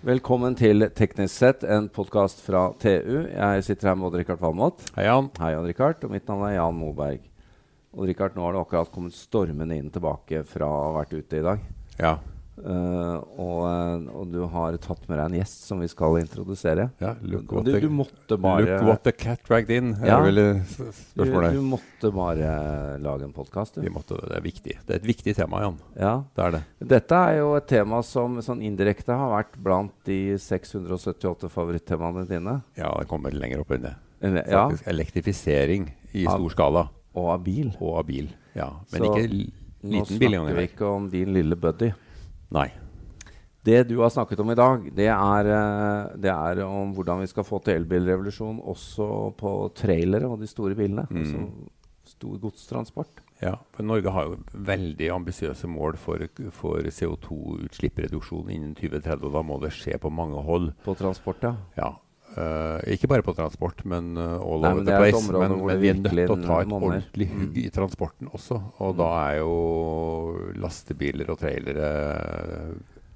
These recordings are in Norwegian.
Velkommen til Teknisk sett, en podkast fra TU. Jeg sitter her med Odd-Rikard Valmot. Hei, Jan. Hei, Odd-Rikard. Og mitt navn er Jan Moberg. Odd-Rikard, nå har du akkurat kommet stormende inn tilbake fra å ha vært ute i dag. Ja. Uh, og, uh, og, du har tatt med deg en gjest som vi skal introdusere. Ja, look what, du, du måtte bare Look what the cat dragged in, ja, er vel spørsmålet. Du, du, måtte bare lage en podkast, det er viktig. Det er et viktig tema, Jan. Ja. Det er det. Dette er jo et tema som sånn indirekte har vært blant de 678 favorittemaene dine. Ja, det kommer lenger opp enn det. Ja. Elektrifisering i av, stor skala. Og av bil. Og av bil, ja. Men Så, ikke liten bil. Nå snakker vi ikke om din lille buddy. Nei. Det du har snakket om i dag, det er, det er om hvordan vi skal få til elbilrevolusjon også på trailere og de store bilene. Mm. Altså stor godstransport. Ja, for Norge har jo veldig ambisiøse mål for, for CO2-utslippreduksjon innen 2030. og Da må det skje på mange hold. På transport, ja. ja. Uh, ikke bare på transport, men uh, all Nei, over men the place. Men, men vi er nødt til å ta et ordentlig hugg i transporten også. Og mm. da er jo lastebiler og trailere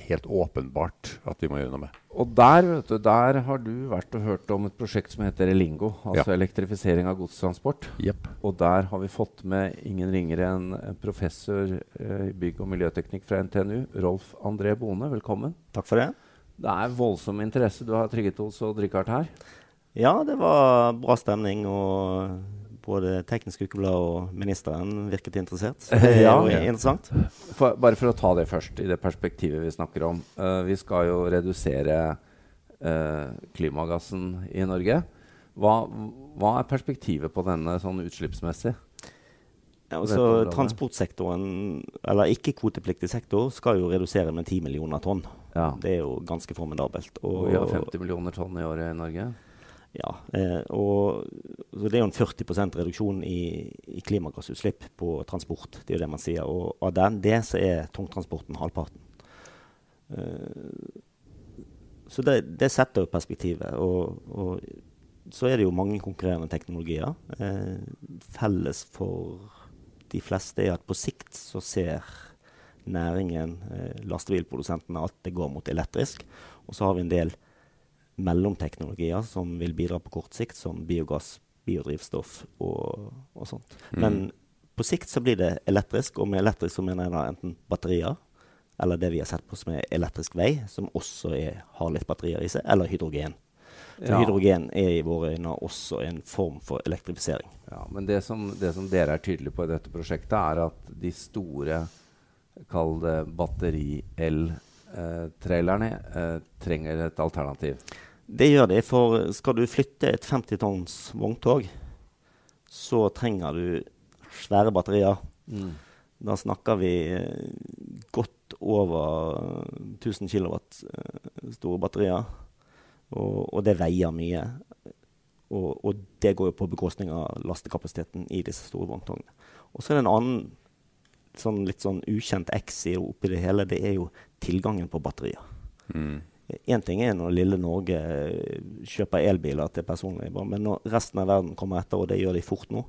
helt åpenbart at vi må gjøre noe med. Og der, vet du, der har du vært og hørt om et prosjekt som heter Elingo. Altså Ja. elektrifisering av godstransport. Yep. Og der har vi fått med ingen ringere enn en professor i i bygg- og miljøteknikk fra NTNU, Rolf André Bone. Velkommen. Takk for det. Det er voldsom interesse du har trigget hos og drikkart her. Ja, det var bra stemning, og både Teknisk Ukeblad og ministeren virket interessert. Så det er Ja. jo interessant. For, bare for å ta det først, i det perspektivet vi snakker om. Uh, vi skal jo redusere uh, klimagassen i Norge. Hva, hva er perspektivet på denne sånn utslippsmessig? Ja, altså, transportsektoren, eller ikke-kvotepliktig sektor, skal jo redusere med 10 millioner tonn. Ja. Det er jo ganske formidabelt. Og vi har 50 millioner tonn i året i Norge. Ja, eh, og så Det er jo en 40 reduksjon i, i klimagassutslipp på transport. Det er jo det man sier. Og av den, det så er tungtransporten halvparten. Eh, så det, det setter jo perspektivet. Og, og så er det jo mange konkurrerende teknologier. Eh, felles for de fleste er at på sikt så ser næringen, eh, lastebilprodusentene, at det går mot elektrisk. Og så har vi en del mellomteknologier som vil bidra på kort sikt, som biogass, biodrivstoff og, og sånt. Mm. Men på sikt så blir det elektrisk, og med elektrisk så mener jeg da enten batterier, eller det vi har sett på som er elektrisk vei, som også er, har litt batterier i seg, eller hydrogen. For Ja. hydrogen er i våre øyne også en form for elektrifisering. Ja, men det som, det som dere er tydelige på i dette prosjektet, er at de store, kall det batteri-el-trailerne, eh, trenger et alternativ. Det gjør det, for skal du flytte et 50 tonns vogntog, så trenger du svære batterier. Da snakker vi eh, godt over eh, 1000 kW store batterier. Og, og det veier mye. Og, og det går jo på bekostning av lastekapasiteten i disse store vogntogene. Og så er det en annen sånn litt sånn ukjent X i oppi det hele. Det er jo tilgangen på batterier. Mm. Én ting er når lille Norge eh, kjøper elbiler til personlig bruk, men når resten av verden kommer etter, og det gjør de fort nå,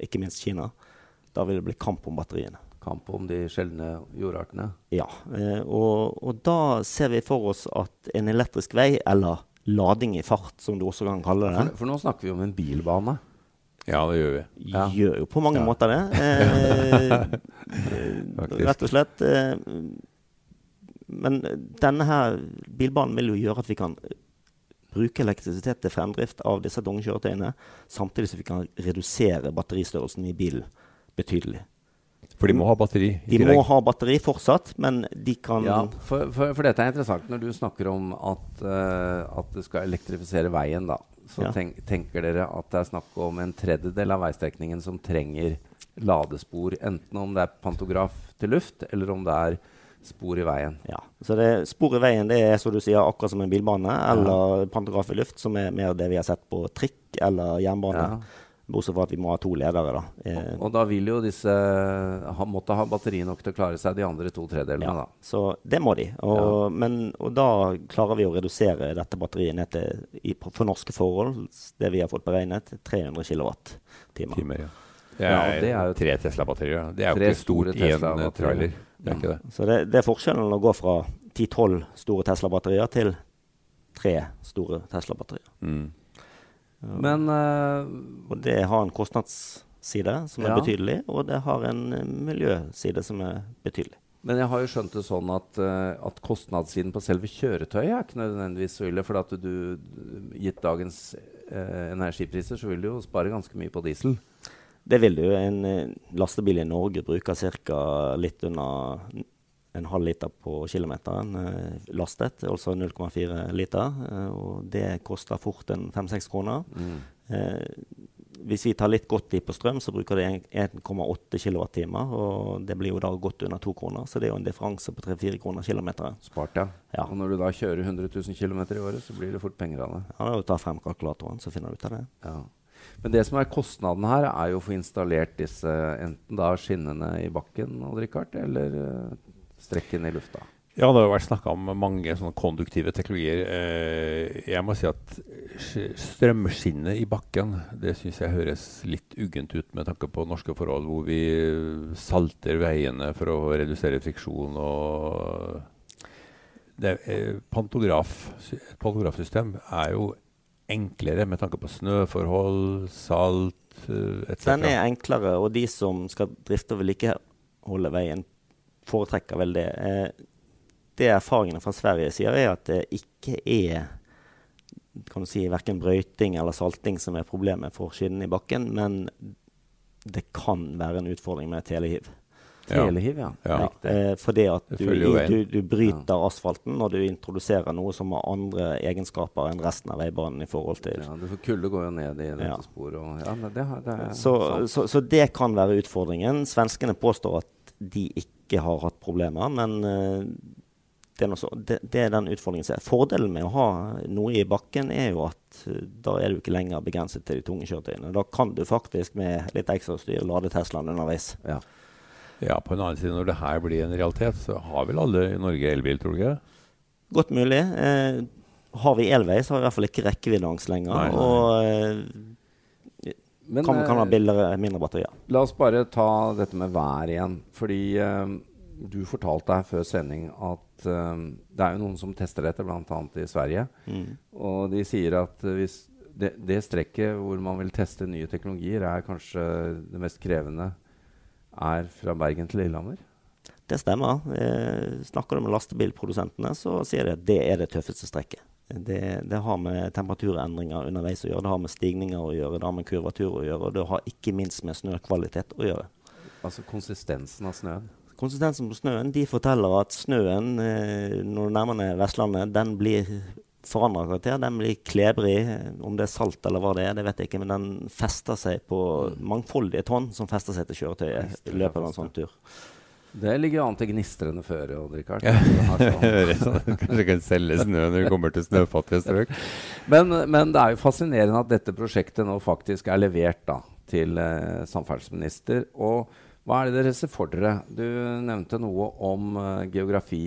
ikke minst Kina, da vil det bli kamp om batteriene. Kamp om de sjeldne jordartene. Ja, eh, og, og da ser vi for oss at en elektrisk vei, eller lading i fart, som du også kan kalle det, For, for nå snakker vi om en bilbane. Ja, det gjør vi. Ja. gjør jo på mange Ja. måter det. Eh, rett og slett. Eh, men denne her bilbanen vil jo gjøre at vi kan bruke elektrisitet til fremdrift av disse dongekjøretøyene, samtidig som vi kan redusere batteristørrelsen i bilen betydelig. For de må ha batteri De må ha batteri fortsatt, men de kan Ja, for, for, for dette er interessant. Når du snakker om at, uh, at det skal elektrifisere veien, da, så Ja. tenk, tenker dere at det er snakk om en tredjedel av veistrekningen som trenger ladespor, enten om det er pantograf til luft, eller om det er spor i veien. Ja, så det, Spor i veien det er som du sier, akkurat som en bilbane, eller pantograf i luft, som er mer det vi har sett på trikk eller jernbane. Ja. Bortsett fra at vi må ha to ledere. da. Eh, Og da vil jo disse ha, måtte ha batteri nok til å klare seg de andre to tredelene. ja, da. så det må de. Og, men, og da klarer vi å redusere dette batteriet ned til, i, for norske forhold, det vi har fått beregnet, 300 kWt. Timer, ja. Det Ja, er, og det er jo tre Tesla-batterier. Det er jo ikke stort store i en eh, trailer. Det er ikke det. Så det, det er forskjellen å gå fra 10-12 store Tesla-batterier til tre store Tesla-batterier. Mm. Men uh, Og det har en kostnadsside som er Ja. betydelig, og det har en eh, miljøside som er betydelig. Men jeg har jo skjønt det sånn at, eh, at kostnadssiden på selve kjøretøyet er ikke nødvendigvis så ille. For at du, gitt dagens eh, energipriser, så vil du jo spare ganske mye på diesel. Det vil du. En lastebil i Norge bruker ca. litt under en halv liter på kilometeren eh, lastet, altså 0,4 liter. Eh, og det koster fort en 5-6 kroner. Mm. Eh, hvis vi tar litt godt i på strøm, så bruker det 1,8 kWt. Og det blir jo da godt under 2 kroner, så det er jo en differanse på 3-4 kroner kilometeren. Spart, ja. Ja. Og når du da kjører 100 000 km i året, så blir det fort penger av det. Ja, da tar frem kalkulatoren, så finner du ut av det. Ja. Men det som er kostnaden her, er jo å få installert disse enten da skinnene i bakken Richard, eller strekken i lufta. Ja, det har vært snakka om mange sånne konduktive teknologier. Eh, jeg må si at strømskinnet i bakken det syns jeg høres litt uggent ut med tanke på norske forhold, hvor vi salter veiene for å redusere friksjon og det, eh, pantograf, Et pantografsystem er jo enklere med tanke på snøforhold, salt eh, etc. Den er enklere, og de som skal drifte og vedlikeholde veien, foretrekker vel det. Eh, det erfaringene fra Sverige sier, er at det ikke er kan du si, verken brøyting eller salting som er problemet for skinnene i bakken, men det kan være en utfordring med telehiv. Ja. Telehiv, ja. Ja. Riktig. Eh, fordi at du, du, du bryter asfalten når du introduserer noe som har andre egenskaper enn resten av veibanen i forhold til Ja, du får kulde går jo ned i dette Ja. sporet. Og, ja, det, det, det er Så, sant. så, så det kan være utfordringen. Svenskene påstår at de ikke har hatt problemer, men eh, det, er noe så, det, det er den utfordringen. som er. Fordelen med å ha noe i bakken er jo at eh, da er du ikke lenger begrenset til de tunge kjøretøyene. Da kan du faktisk med litt ekstrautstyr lade Teslaen underveis. Ja. Ja, på en annen side, når det her blir en realitet, så har vel alle i Norge elbil, tror du ikke? Godt mulig. Eh, har vi elvei, så har vi i hvert fall ikke rekkeviddeangst lenger. Nei, nei. Og eh, Men kan, kan ha eh, mindre batterier. la oss bare ta dette med vær igjen. Fordi eh, du fortalte her før sending at eh, det er jo noen som tester dette, bl.a. i Sverige. Mm. Og de sier at eh, hvis det, det strekket hvor man vil teste nye teknologier, er kanskje det mest krevende, er fra Bergen til Lillehammer. Det stemmer. Eh, snakker du med lastebilprodusentene, så sier de at det er det tøffeste strekket. Det, det har med temperaturendringer underveis å gjøre, det har med stigninger å gjøre, det har med kurvatur å gjøre, og det har ikke minst med snøkvalitet å gjøre. Altså konsistensen av snøen. Konsistensen på snøen de forteller at snøen eh, når du nærmer deg Vestlandet, den blir forandra karakter. Den blir klebrig. Om det er salt eller hva det er, det vet jeg ikke, men den fester seg på mangfoldige tonn som fester seg til kjøretøyet i løpet av en sånn tur. Det ligger jo an til gnistrende føre, Odd Rikard. Ja. Altså. Kanskje kan selge snø når vi kommer til snøfattige strøk. Men, men det er jo fascinerende at dette prosjektet nå faktisk er levert da, til eh, samferdselsminister. Og hva er det dere ser for dere? Du nevnte noe om eh, geografi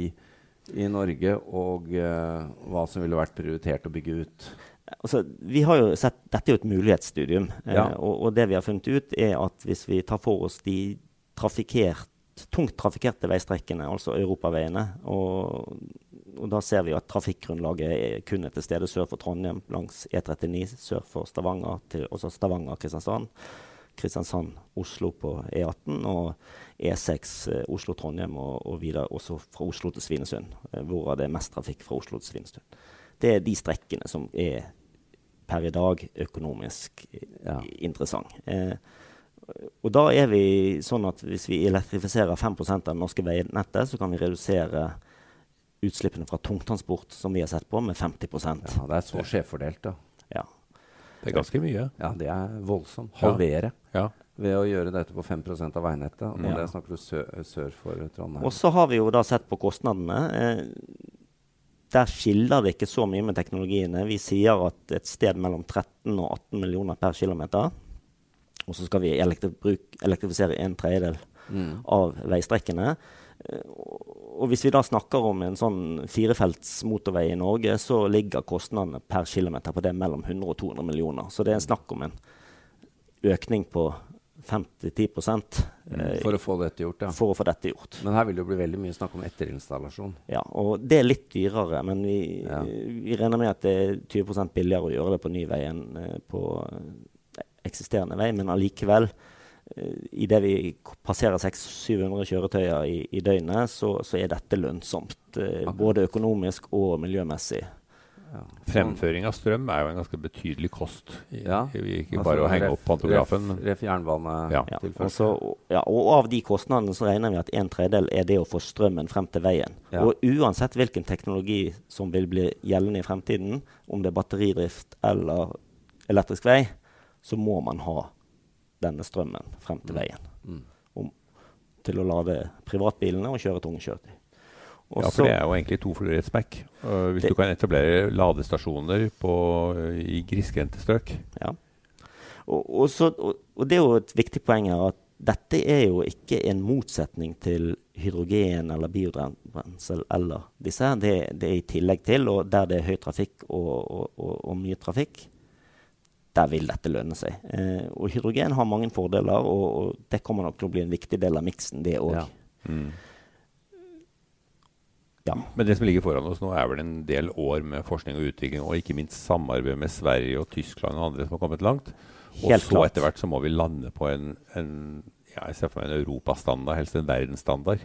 i Norge og eh, hva som ville vært prioritert å bygge ut. Altså, vi har jo sett, Dette er jo et mulighetsstudium. Ja. Eh, og, og det vi har funnet ut, er at hvis vi tar for oss de trafikkert, tungt trafikkerte veistrekkene, altså europaveiene, og, og da ser vi at trafikkgrunnlaget er kun er til stede sør for Trondheim, langs E39 sør for Stavanger, til, også Stavanger-Kristiansand. Kristiansand-Oslo på E18 og E6 eh, Oslo-Trondheim og, og videre også fra Oslo til Svinesund, eh, hvorav det er mest trafikk fra Oslo til Svinesund. Det er de strekkene som er per i dag økonomisk eh, Ja. interessant. Eh, og da er vi sånn at hvis vi elektrifiserer 5% av det norske veinettet, så kan vi redusere utslippene fra tungtransport, som vi har sett på, med 50 Ja, det er så skjevfordelt, da. ja. Det er ganske mye. Ja, det er voldsomt. Ja. Halvere Ja. ved å gjøre dette på 5% av veinettet. Og Ja. det snakker du sø sør for Trondheim. Og så har vi jo da sett på kostnadene. Eh, der skiller det ikke så mye med teknologiene. Vi sier at et sted mellom 13 og 18 millioner per kilometer. Og så skal vi elektri elektrifisere en tredjedel Mm. av veistrekkene. Eh, Og hvis vi da snakker om en sånn firefelts motorvei i Norge, så ligger kostnadene per kilometer på det mellom 100 og 200 millioner. Så det er snakk om en økning på 5-10 eh, For å få dette gjort, ja. For å få dette gjort. Men her vil det jo bli veldig mye snakk om etterinstallasjon. Ja, og det er litt dyrere, men vi, ja. vi regner med at det er 20 billigere å gjøre det på ny vei enn uh, på eksisterende vei. Men allikevel, uh, idet vi passerer 600-700 kjøretøyer i, i døgnet, så, så, er dette lønnsomt. Uh, både økonomisk og miljømessig. Ja. Fremføring av strøm er jo en ganske betydelig kost. I, ja. Ikke bare altså, å henge ref, opp pantografen. Ref, ref jernbane ja. ja. Også, ja. Og av de kostnadene så regner vi at en tredjedel er det å få strømmen frem til veien. Og uansett hvilken teknologi som vil bli gjeldende i fremtiden, om det er batteridrift eller elektrisk vei, så må man ha denne strømmen frem til mm. veien. Mm. Om, til å lade privatbilene og kjøre tunge kjøretøy. Også, ja, for det er jo egentlig to fluer i et smekk. Uh, hvis det, du kan etablere ladestasjoner på, uh, i grisgrendte strøk. Ja. Og, og, så, og, og, det er jo et viktig poeng her at dette er jo ikke en motsetning til hydrogen eller biobrensel eller disse. Det, det, er i tillegg til, og der det er høy trafikk og, og mye trafikk, der vil dette lønne seg. Eh, og hydrogen har mange fordeler, og, det kommer nok til å bli en viktig del av miksen, det òg. Ja. Mm. Ja. Men det som ligger foran oss nå, er vel en del år med forskning og utvikling, og ikke minst samarbeid med Sverige og Tyskland og andre som har kommet langt. Og Helt så etter hvert så må vi lande på en, en ja, jeg ser for meg en europastandard, helst en verdensstandard.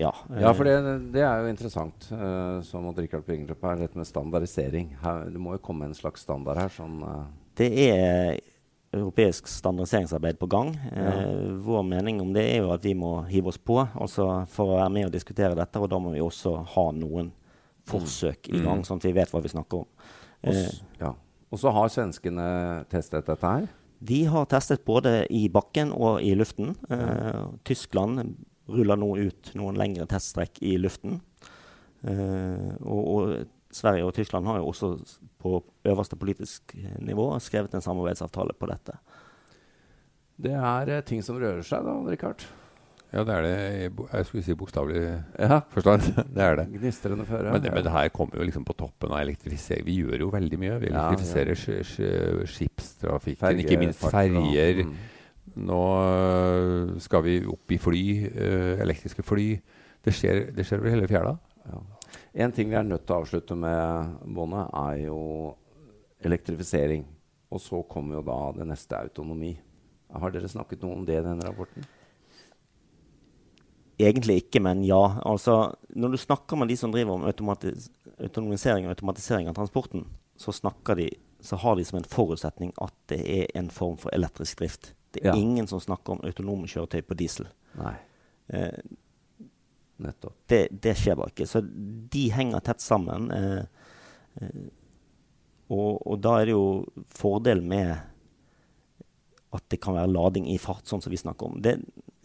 Ja, ja for det, det, er jo interessant, uh, som Richard bringer opp her, dette med standardisering. Her, det må jo komme en slags standard her. sånn... Uh. Det er europeisk standardiseringsarbeid på gang. Eh, vår mening om det er jo at vi må hive oss på altså for å være med og diskutere dette. Og da må vi også ha noen forsøk mm. i gang, mm. sånn at vi vet hva vi snakker om. Eh, ja. Og så har svenskene testet dette her? De har testet både i bakken og i luften. Eh, Tyskland ruller nå ut noen lengre teststrekk i luften. Eh, og, og Sverige og Tyskland har jo også på øverste politisk nivå skrevet en samarbeidsavtale på dette. Det er eh, ting som rører seg, da, Rikard? Ja, det er det. Jeg skulle si bokstavelig ja. forstand. det er det. Gnistrende føre. Men, det, men det her kommer jo liksom på toppen av elektrifisering. Vi gjør jo veldig mye. Vi elektrifiserer ja, ja. skipstrafikken, Ferge, ikke minst ferjer. Mm. Nå øh, skal vi opp i fly, uh, elektriske fly. Det skjer, det skjer over hele fjæra. En ting vi er nødt til å avslutte med, Bonde, er jo elektrifisering. Og så kommer jo da det neste autonomi. Har dere snakket noe om det i denne rapporten? Egentlig ikke, men ja. Altså, når du snakker med de som driver om autonomisering og automatisering av transporten, så, de, så, har de som en forutsetning at det er en form for elektrisk drift. Det er ja. ingen som snakker om autonome kjøretøy på diesel. Nei. Eh, Nettopp. Det, det, skjer bare ikke. Så de henger tett sammen. Eh, eh, og, og, da er det jo fordel med at det kan være lading i fart, sånn som vi snakker om. Det,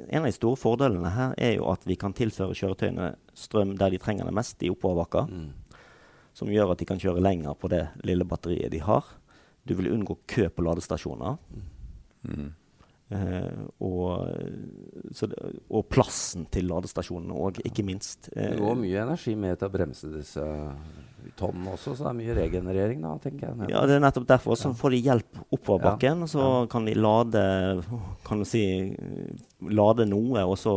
en av de store fordelene her er jo at vi kan tilføre kjøretøyene strøm der de trenger det mest, i oppoverbakker. Mm. Som gjør at de kan kjøre lenger på det lille batteriet de har. Du vil unngå kø på ladestasjoner. Mm. Uh, og, det, og, plassen til ladestasjonene òg, ikke minst. Eh, det går mye energi med til å bremse disse tonnene også, så det er mye regenerering da, tenker jeg. Ja, det er nettopp derfor. Så får de hjelp oppover bakken, ja. så ja. kan de lade kan du si, lade noe, og så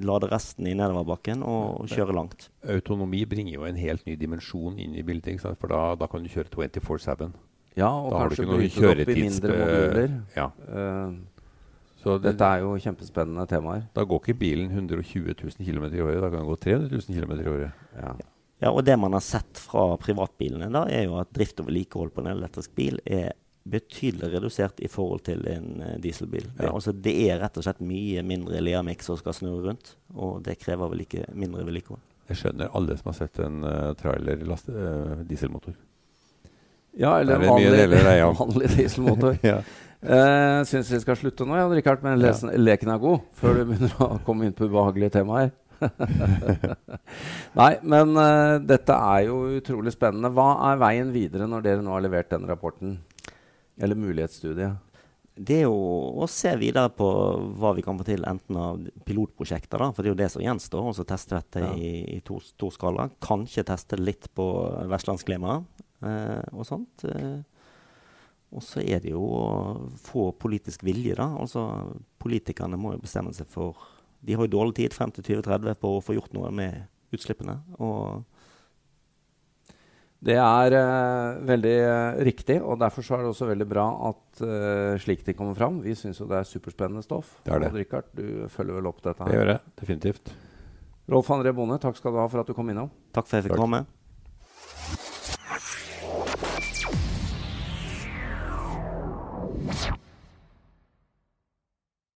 lade resten i nedoverbakken og, og kjøre langt. Autonomi bringer jo en helt ny dimensjon inn i bildet, for da, da kan du kjøre 24-7. Ja, og da kanskje bryte det opp i mindre moduler. Ja. Uh, så det, Dette er jo kjempespennende temaer. Da går ikke bilen 120 000 km i året, da kan den gå 300 000 km i året. Ja. ja. og det man har sett fra privatbilene, da, er jo at drift og vedlikehold på en elektrisk bil er betydelig redusert i forhold til en uh, dieselbil. Ja. Det, altså, det er rett og slett mye mindre Leamix som skal snurre rundt, og det krever vel ikke mindre vedlikehold. Jeg skjønner alle som har sett en uh, trailer laste, uh, dieselmotor. Ja, eller en vanlig, vanlig dieselmotor. ja. Uh, Syns vi skal slutte nå, Jan Rikard, men lesen, ja. leken er god, før du begynner å komme inn på ubehagelige temaer. Nei, men uh, dette er jo utrolig spennende. Hva er veien videre når dere nå har levert den rapporten? Eller mulighetsstudiet? Det er jo å se videre på hva vi kan få til, enten av pilotprosjekter, da, for det er jo det som gjenstår. Og så teste dette ja. i, i to, to skala. Kanskje teste litt på vestlandsklima uh, og sånt. Uh, Og så er det jo å få politisk vilje, da. Altså, politikerne må jo bestemme seg for De har jo dårlig tid frem til 2030 på å få gjort noe med utslippene. Og det er uh, veldig uh, riktig, og derfor så er det også veldig bra at uh, slik de kommer fram. Vi syns jo det er superspennende stoff. Det er det. Og Richard, du følger vel opp dette? her? Det gjør jeg definitivt. Rolf André Bonde, takk skal du ha for at du kom innom. Takk for at jeg fikk Takk. komme.